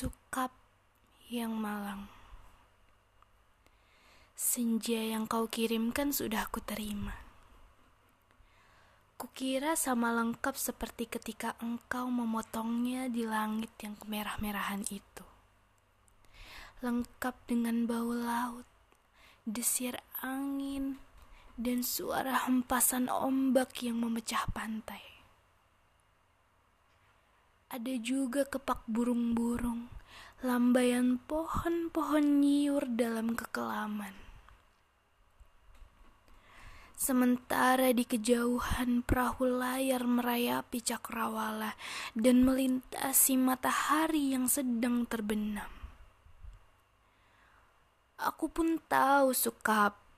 Sukap yang malang. Senja yang kau kirimkan sudah ku terima. Kukira sama lengkap seperti ketika engkau memotongnya di langit yang kemerah-merahan itu. Lengkap dengan bau laut, desir angin, dan suara hempasan ombak yang memecah pantai ada juga kepak burung-burung, lambaian pohon-pohon nyiur dalam kekelaman. Sementara di kejauhan perahu layar merayapi cakrawala dan melintasi matahari yang sedang terbenam. Aku pun tahu sukap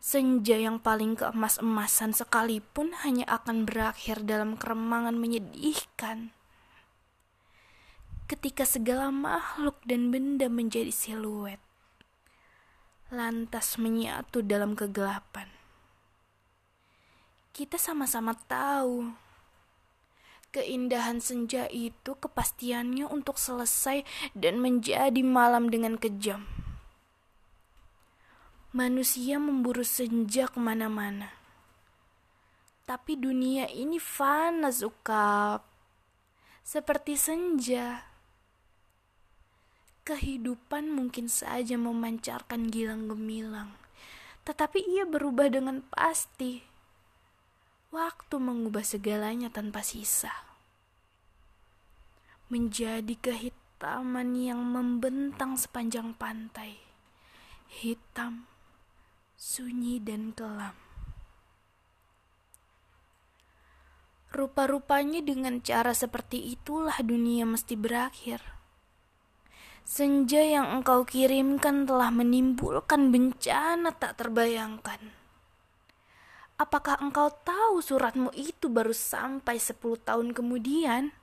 Senja yang paling keemas-emasan sekalipun hanya akan berakhir dalam keremangan menyedihkan. Ketika segala makhluk dan benda menjadi siluet, lantas menyatu dalam kegelapan. Kita sama-sama tahu keindahan senja itu kepastiannya untuk selesai dan menjadi malam dengan kejam Manusia memburu senja ke mana-mana. Tapi dunia ini fana, Zukap. Seperti senja. Kehidupan mungkin saja memancarkan gilang gemilang. Tetapi ia berubah dengan pasti. Waktu mengubah segalanya tanpa sisa. Menjadi kehitaman yang membentang sepanjang pantai. Hitam sunyi dan kelam. Rupa-rupanya dengan cara seperti itulah dunia mesti berakhir. Senja yang engkau kirimkan telah menimbulkan bencana tak terbayangkan. Apakah engkau tahu suratmu itu baru sampai sepuluh tahun kemudian?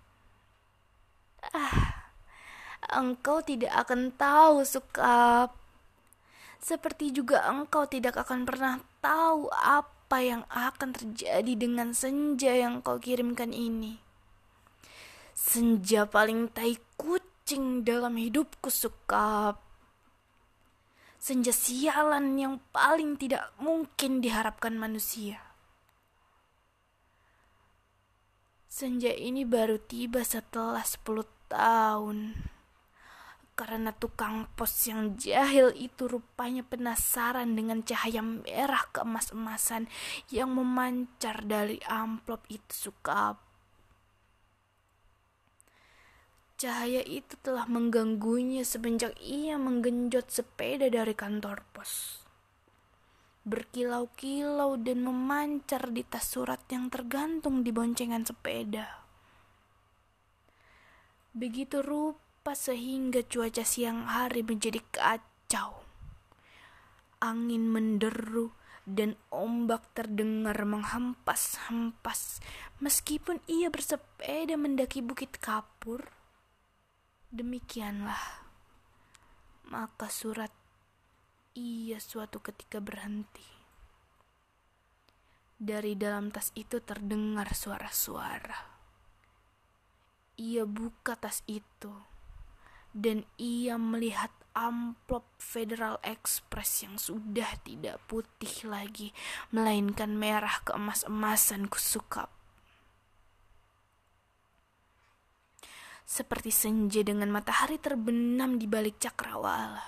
Ah, engkau tidak akan tahu, Sukap seperti juga engkau tidak akan pernah tahu apa yang akan terjadi dengan senja yang kau kirimkan ini. Senja paling tai kucing dalam hidupku suka. Senja sialan yang paling tidak mungkin diharapkan manusia. Senja ini baru tiba setelah 10 tahun karena tukang pos yang jahil itu rupanya penasaran dengan cahaya merah keemas-emasan yang memancar dari amplop itu suka. Cahaya itu telah mengganggunya semenjak ia menggenjot sepeda dari kantor pos. Berkilau-kilau dan memancar di tas surat yang tergantung di boncengan sepeda. Begitu rupa sehingga cuaca siang hari menjadi kacau. Angin menderu dan ombak terdengar menghempas-hempas meskipun ia bersepeda mendaki bukit kapur. Demikianlah. Maka surat ia suatu ketika berhenti. Dari dalam tas itu terdengar suara-suara. Ia buka tas itu dan ia melihat amplop Federal Express yang sudah tidak putih lagi, melainkan merah keemas-emasan kusukap. Seperti senja dengan matahari terbenam di balik cakrawala.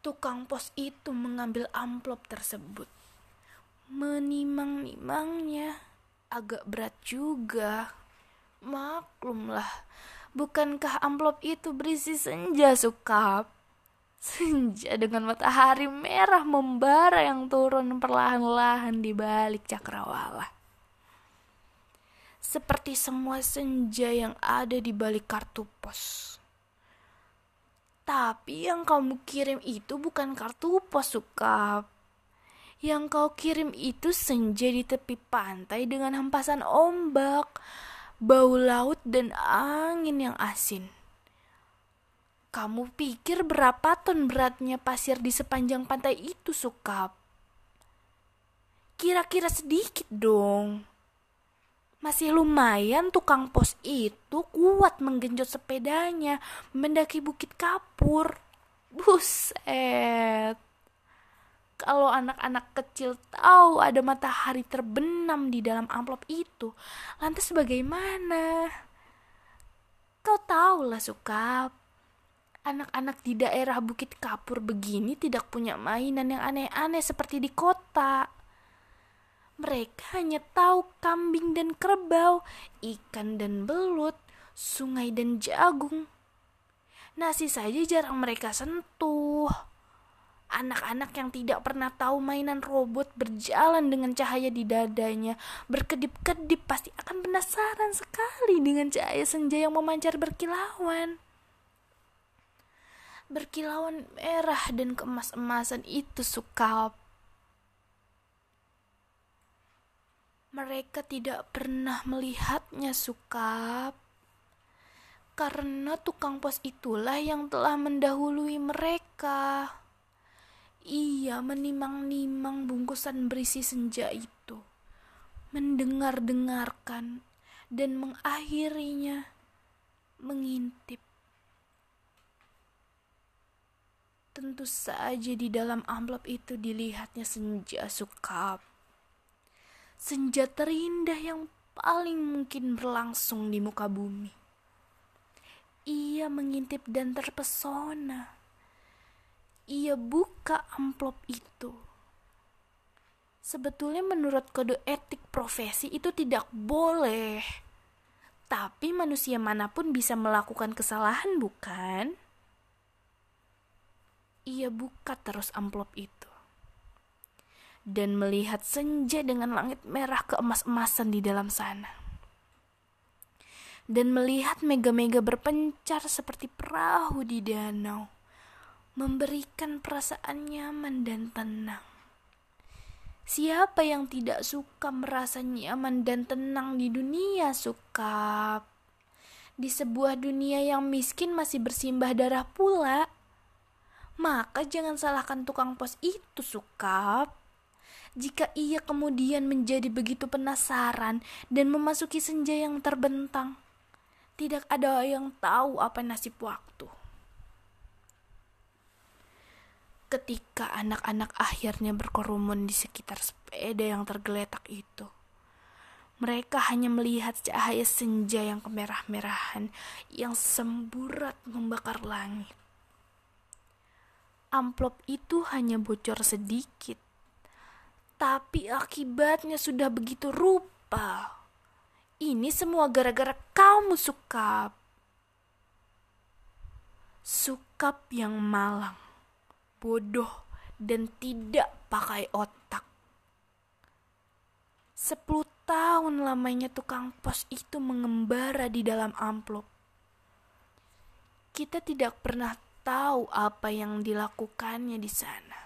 Tukang pos itu mengambil amplop tersebut. Menimang-nimangnya agak berat juga. Maklumlah, Bukankah amplop itu berisi senja sukap? Senja dengan matahari merah membara yang turun perlahan-lahan di balik cakrawala. Seperti semua senja yang ada di balik kartu pos. Tapi yang kamu kirim itu bukan kartu pos, Sukap. Yang kau kirim itu senja di tepi pantai dengan hempasan ombak bau laut dan angin yang asin. Kamu pikir berapa ton beratnya pasir di sepanjang pantai itu, Sukap? Kira-kira sedikit dong. Masih lumayan tukang pos itu kuat menggenjot sepedanya mendaki bukit kapur. Buset. Kalau anak-anak kecil tahu ada matahari terbenam di dalam amplop itu, lantas bagaimana? Kau tahu lah Sukap. Anak-anak di daerah Bukit Kapur begini tidak punya mainan yang aneh-aneh seperti di kota mereka hanya tahu kambing dan kerbau, ikan dan belut, sungai dan jagung. Nasi saja jarang mereka sentuh. Anak-anak yang tidak pernah tahu mainan robot berjalan dengan cahaya di dadanya, berkedip-kedip pasti akan penasaran sekali dengan cahaya senja yang memancar berkilauan. Berkilauan merah dan keemas-emasan itu suka Mereka tidak pernah melihatnya sukap. Karena tukang pos itulah yang telah mendahului mereka. Ia menimang-nimang bungkusan berisi senja itu, mendengar-dengarkan, dan mengakhirinya mengintip. Tentu saja di dalam amplop itu dilihatnya senja sukap senja terindah yang paling mungkin berlangsung di muka bumi. Ia mengintip dan terpesona. Ia buka amplop itu. Sebetulnya menurut kode etik profesi itu tidak boleh. Tapi manusia mana pun bisa melakukan kesalahan, bukan? Ia buka terus amplop itu dan melihat senja dengan langit merah keemas-emasan di dalam sana. Dan melihat mega-mega berpencar seperti perahu di danau, memberikan perasaan nyaman dan tenang. Siapa yang tidak suka merasa nyaman dan tenang di dunia suka? Di sebuah dunia yang miskin masih bersimbah darah pula. Maka jangan salahkan tukang pos itu, Sukap jika ia kemudian menjadi begitu penasaran dan memasuki senja yang terbentang. Tidak ada yang tahu apa nasib waktu. Ketika anak-anak akhirnya berkerumun di sekitar sepeda yang tergeletak itu, mereka hanya melihat cahaya senja yang kemerah-merahan yang semburat membakar langit. Amplop itu hanya bocor sedikit tapi akibatnya sudah begitu rupa. Ini semua gara-gara kamu, Sukap. Sukap yang malang, bodoh, dan tidak pakai otak. Sepuluh tahun lamanya tukang pos itu mengembara di dalam amplop. Kita tidak pernah tahu apa yang dilakukannya di sana.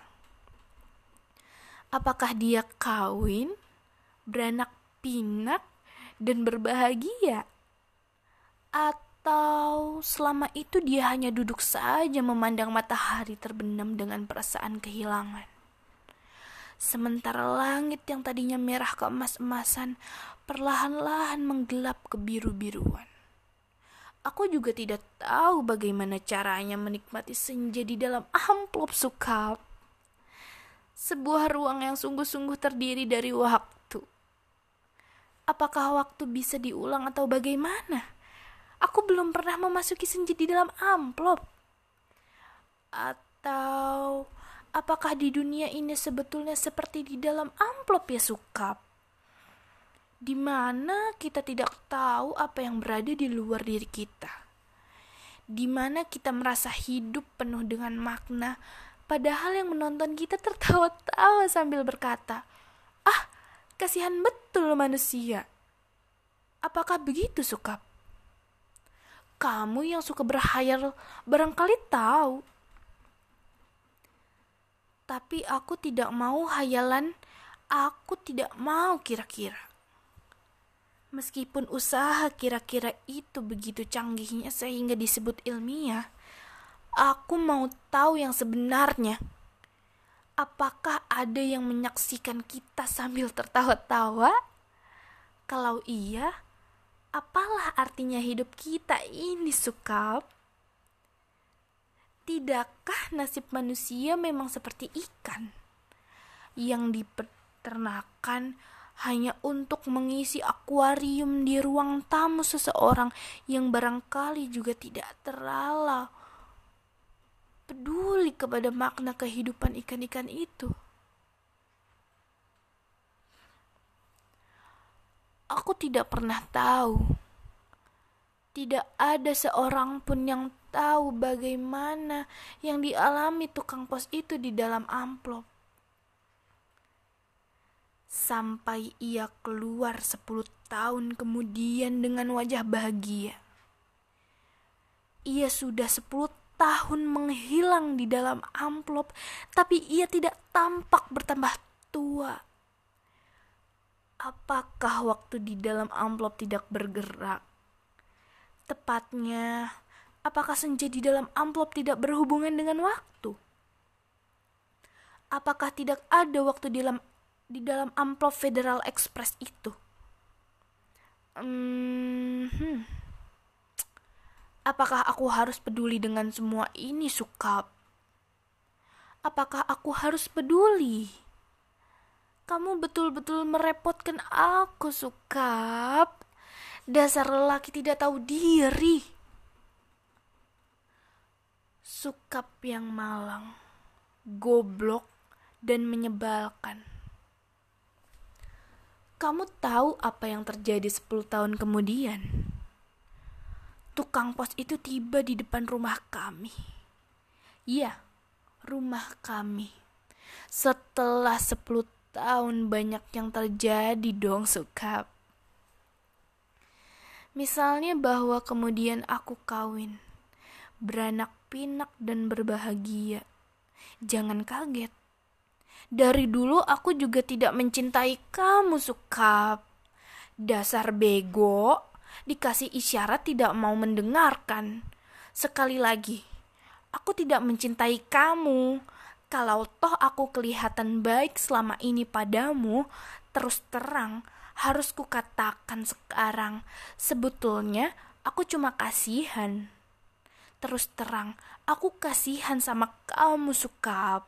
Apakah dia kawin, beranak pinak, dan berbahagia? Atau selama itu dia hanya duduk saja memandang matahari terbenam dengan perasaan kehilangan? Sementara langit yang tadinya merah keemas-emasan perlahan-lahan menggelap ke biru-biruan. Aku juga tidak tahu bagaimana caranya menikmati senja di dalam amplop sukap sebuah ruang yang sungguh-sungguh terdiri dari waktu. Apakah waktu bisa diulang atau bagaimana? Aku belum pernah memasuki senja di dalam amplop. Atau apakah di dunia ini sebetulnya seperti di dalam amplop ya sukap? Di mana kita tidak tahu apa yang berada di luar diri kita. Di mana kita merasa hidup penuh dengan makna Padahal yang menonton kita tertawa-tawa sambil berkata, "Ah, kasihan betul manusia." Apakah begitu, Sukap? Kamu yang suka berhayal barangkali tahu. Tapi aku tidak mau hayalan, aku tidak mau kira-kira. Meskipun usaha kira-kira itu begitu canggihnya sehingga disebut ilmiah, Aku mau tahu yang sebenarnya. Apakah ada yang menyaksikan kita sambil tertawa-tawa? Kalau iya, apalah artinya hidup kita ini, Sukap? Tidakkah nasib manusia memang seperti ikan yang dipeternakan hanya untuk mengisi akuarium di ruang tamu seseorang yang barangkali juga tidak terlalu peduli kepada makna kehidupan ikan-ikan itu? Aku tidak pernah tahu. Tidak ada seorang pun yang tahu bagaimana yang dialami tukang pos itu di dalam amplop. Sampai ia keluar sepuluh tahun kemudian dengan wajah bahagia. Ia sudah sepuluh tahun menghilang di dalam amplop, tapi ia tidak tampak bertambah tua. Apakah waktu di dalam amplop tidak bergerak? Tepatnya, Apakah senja di dalam amplop tidak berhubungan dengan waktu? Apakah tidak ada waktu di dalam di dalam amplop Federal Express itu? Hmm, hmm. Apakah aku harus peduli dengan semua ini, Sukap? Apakah aku harus peduli? Kamu betul-betul merepotkan aku, Sukap. Dasar lelaki tidak tahu diri sukap yang malang, goblok, dan menyebalkan. Kamu tahu apa yang terjadi 10 tahun kemudian? Tukang pos itu tiba di depan rumah kami. Iya, rumah kami. Setelah 10 tahun banyak yang terjadi dong, Sukap. Misalnya bahwa kemudian aku kawin, beranak pinak dan berbahagia. Jangan kaget. Dari dulu aku juga tidak mencintai kamu, Sukap. Dasar bego, dikasih isyarat tidak mau mendengarkan. Sekali lagi, aku tidak mencintai kamu. Kalau toh aku kelihatan baik selama ini padamu, terus terang harus kukatakan sekarang. Sebetulnya aku cuma kasihan. Terus terang, aku kasihan sama kamu, Sukap.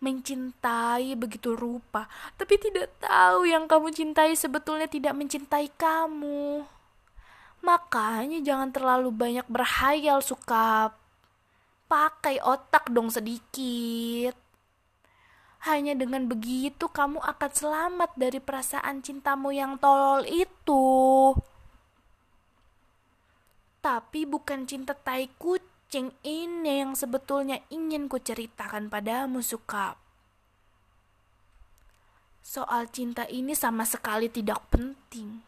Mencintai begitu rupa, tapi tidak tahu yang kamu cintai sebetulnya tidak mencintai kamu. Makanya jangan terlalu banyak berhayal, Sukap. Pakai otak dong sedikit. Hanya dengan begitu kamu akan selamat dari perasaan cintamu yang tolol itu tapi bukan cinta tai kucing ini yang sebetulnya ingin ku ceritakan padamu, Suka. Soal cinta ini sama sekali tidak penting.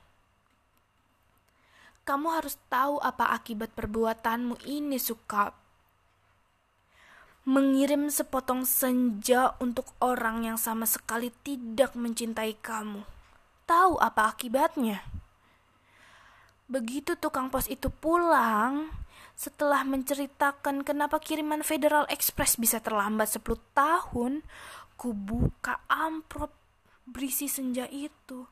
Kamu harus tahu apa akibat perbuatanmu ini, Suka. Mengirim sepotong senja untuk orang yang sama sekali tidak mencintai kamu. Tahu apa akibatnya? Begitu tukang pos itu pulang, setelah menceritakan kenapa kiriman Federal Express bisa terlambat 10 tahun, ku buka amplop berisi senja itu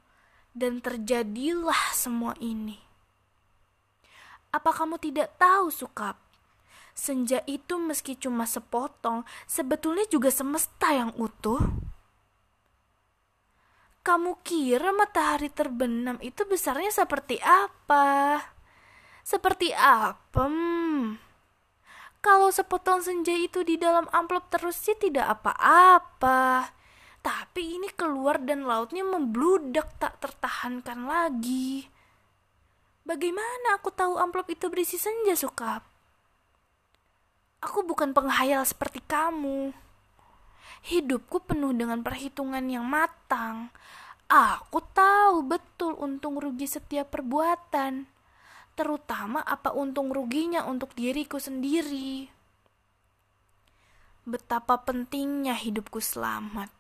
dan terjadilah semua ini. Apa kamu tidak tahu, Sukap? Senja itu meski cuma sepotong, sebetulnya juga semesta yang utuh. Kamu kira matahari terbenam itu besarnya seperti apa? Seperti apa? Hmm. Kalau sepotong senja itu di dalam amplop terus sih tidak apa-apa. Tapi ini keluar dan lautnya membludak tak tertahankan lagi. Bagaimana aku tahu amplop itu berisi senja, Sukap? Aku bukan penghayal seperti kamu. Hidupku penuh dengan perhitungan yang matang. Aku tahu betul untung rugi setiap perbuatan, terutama apa untung ruginya untuk diriku sendiri. Betapa pentingnya hidupku selamat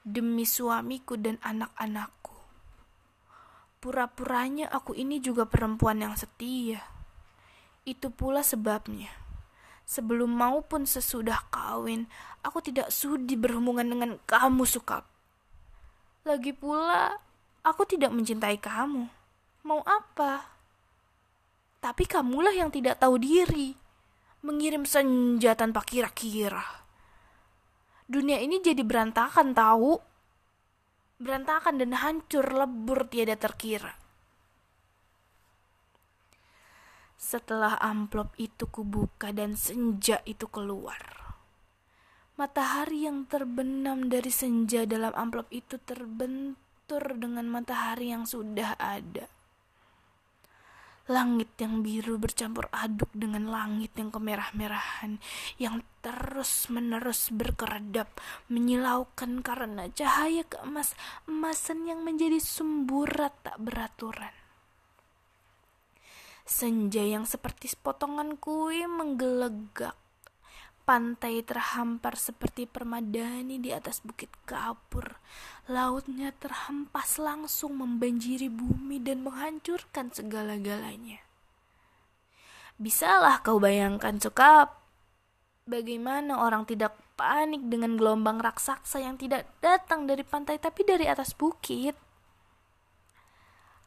demi suamiku dan anak-anakku. Pura-puranya aku ini juga perempuan yang setia. Itu pula sebabnya sebelum maupun sesudah kawin, aku tidak sudi berhubungan dengan kamu, Sukap. Lagi pula, Aku tidak mencintai kamu. Mau apa? Tapi kamulah yang tidak tahu diri. Mengirim senja tanpa kira-kira. Dunia ini jadi berantakan tahu. Berantakan dan hancur lebur tiada terkira. Setelah amplop itu kubuka dan senja itu keluar. Matahari yang terbenam dari senja dalam amplop itu terbentur dengan matahari yang sudah ada. Langit yang biru bercampur aduk dengan langit yang kemerah-merahan yang terus-menerus berkeredap menyilaukan karena cahaya keemas-emasan yang menjadi sumburat tak beraturan. Senja yang seperti sepotongan kue menggelegak. Pantai terhampar seperti permadani di atas bukit kapur. Lautnya terhempas langsung membanjiri bumi dan menghancurkan segala-galanya. Bisalah kau bayangkan, Sokap, bagaimana orang tidak panik dengan gelombang raksasa yang tidak datang dari pantai tapi dari atas bukit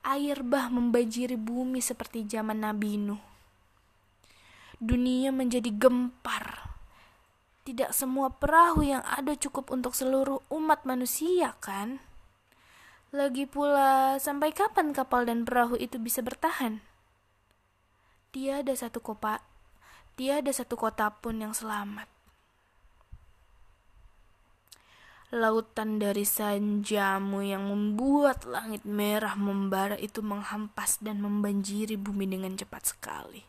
air bah membanjiri bumi seperti zaman Nabi Nuh. Dunia menjadi gempar. Tidak semua perahu yang ada cukup untuk seluruh umat manusia, kan? Lagi pula, sampai kapan kapal dan perahu itu bisa bertahan? Tiada satu kota, tiada satu kota pun yang selamat. Lautan dari sanjamu yang membuat langit merah membara itu menghampas dan membanjiri bumi dengan cepat sekali.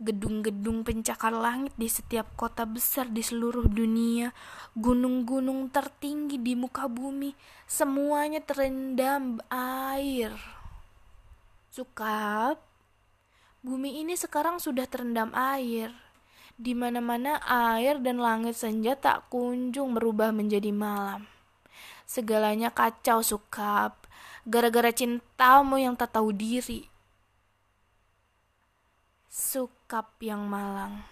Gedung-gedung pencakar langit di setiap kota besar di seluruh dunia, gunung-gunung tertinggi di muka bumi, semuanya terendam air. Sukap, bumi ini sekarang sudah terendam air di mana-mana air dan langit senja tak kunjung berubah menjadi malam. Segalanya kacau sukap, gara-gara cintamu yang tak tahu diri. Sukap yang malang,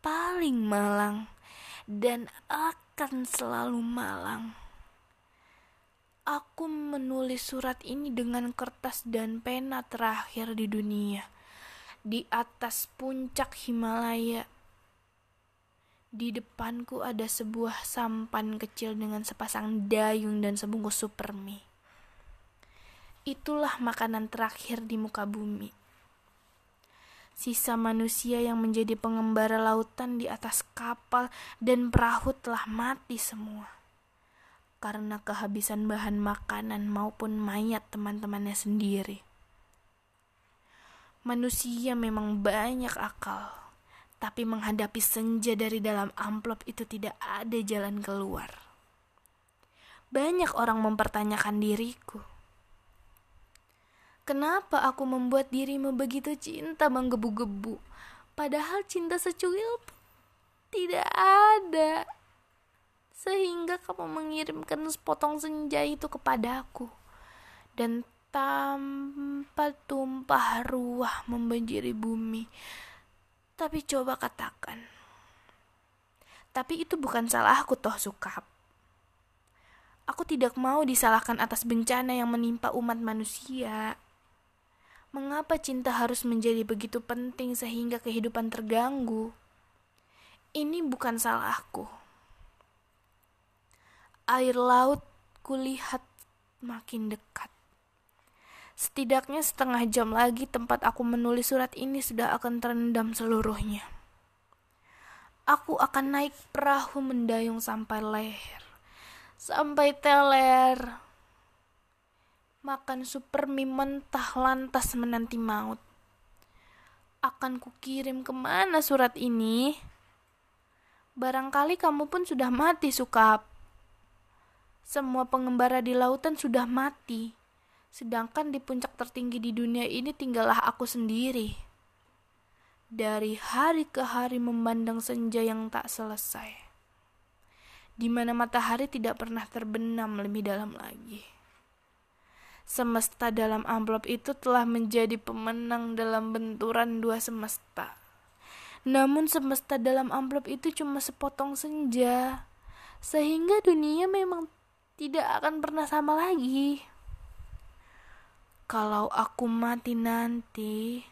paling malang, dan akan selalu malang. Aku menulis surat ini dengan kertas dan pena terakhir di dunia di atas puncak Himalaya. Di depanku ada sebuah sampan kecil dengan sepasang dayung dan sebungkus super mie. Itulah makanan terakhir di muka bumi. Sisa manusia yang menjadi pengembara lautan di atas kapal dan perahu telah mati semua. Karena kehabisan bahan makanan maupun mayat teman-temannya sendiri. Manusia memang banyak akal, tapi menghadapi senja dari dalam amplop itu tidak ada jalan keluar. Banyak orang mempertanyakan diriku. Kenapa aku membuat dirimu begitu cinta menggebu-gebu, padahal cinta secuil tidak ada. Sehingga kamu mengirimkan sepotong senja itu kepadaku. Dan tanpa tumpah ruah membanjiri bumi. Tapi coba katakan, tapi itu bukan salahku toh sukap. Aku tidak mau disalahkan atas bencana yang menimpa umat manusia. Mengapa cinta harus menjadi begitu penting sehingga kehidupan terganggu? Ini bukan salahku. Air laut kulihat makin dekat. Setidaknya setengah jam lagi tempat aku menulis surat ini sudah akan terendam seluruhnya. Aku akan naik perahu mendayung sampai leher, sampai teler. Makan super mie mentah lantas menanti maut. Akan kukirim ke mana surat ini? Barangkali kamu pun sudah mati, Sukap. Semua pengembara di lautan sudah mati Sedangkan di puncak tertinggi di dunia ini tinggallah aku sendiri. Dari hari ke hari memandang senja yang tak selesai. Di mana matahari tidak pernah terbenam lebih dalam lagi. Semesta dalam amplop itu telah menjadi pemenang dalam benturan dua semesta. Namun semesta dalam amplop itu cuma sepotong senja. Sehingga dunia memang tidak akan pernah sama lagi. Kalau aku mati nanti,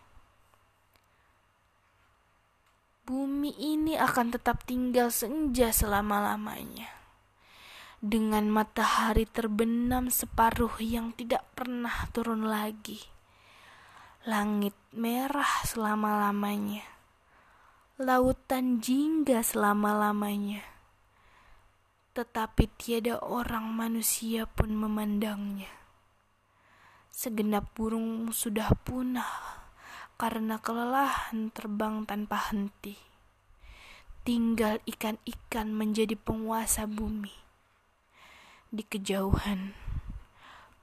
bumi ini akan tetap tinggal senja selama-lamanya. Dengan matahari terbenam separuh yang tidak pernah turun lagi. Langit merah selama-lamanya. Lautan jingga selama-lamanya. Tetapi tiada orang manusia pun memandangnya. Segenap burung sudah punah karena kelelahan terbang tanpa henti. Tinggal ikan-ikan menjadi penguasa bumi. Di kejauhan,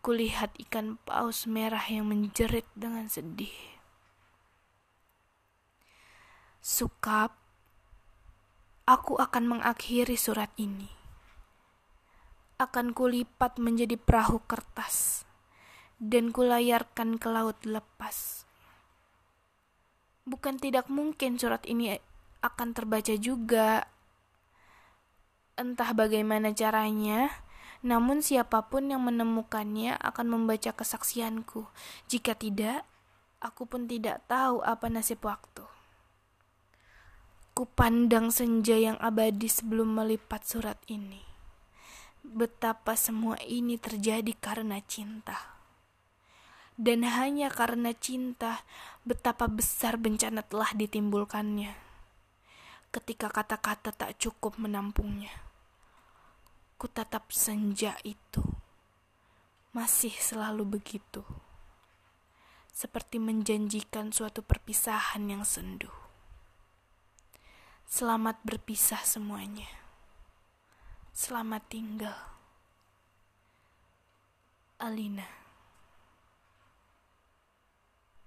kulihat ikan paus merah yang menjerit dengan sedih. Sukap, aku akan mengakhiri surat ini. Akan kulipat menjadi perahu kertas dan kulayarkan ke laut lepas bukan tidak mungkin surat ini akan terbaca juga. Entah bagaimana caranya, namun siapa pun yang menemukannya akan membaca kesaksianku. Jika tidak, aku pun tidak tahu apa nasib waktu. Kupandang senja yang abadi sebelum melipat surat ini. Betapa semua ini terjadi karena cinta dan hanya karena cinta, betapa besar bencana telah ditimbulkannya. Ketika kata-kata tak cukup menampungnya, ku tatap senja itu masih selalu begitu, seperti menjanjikan suatu perpisahan yang sendu. Selamat berpisah semuanya. Selamat tinggal. Alina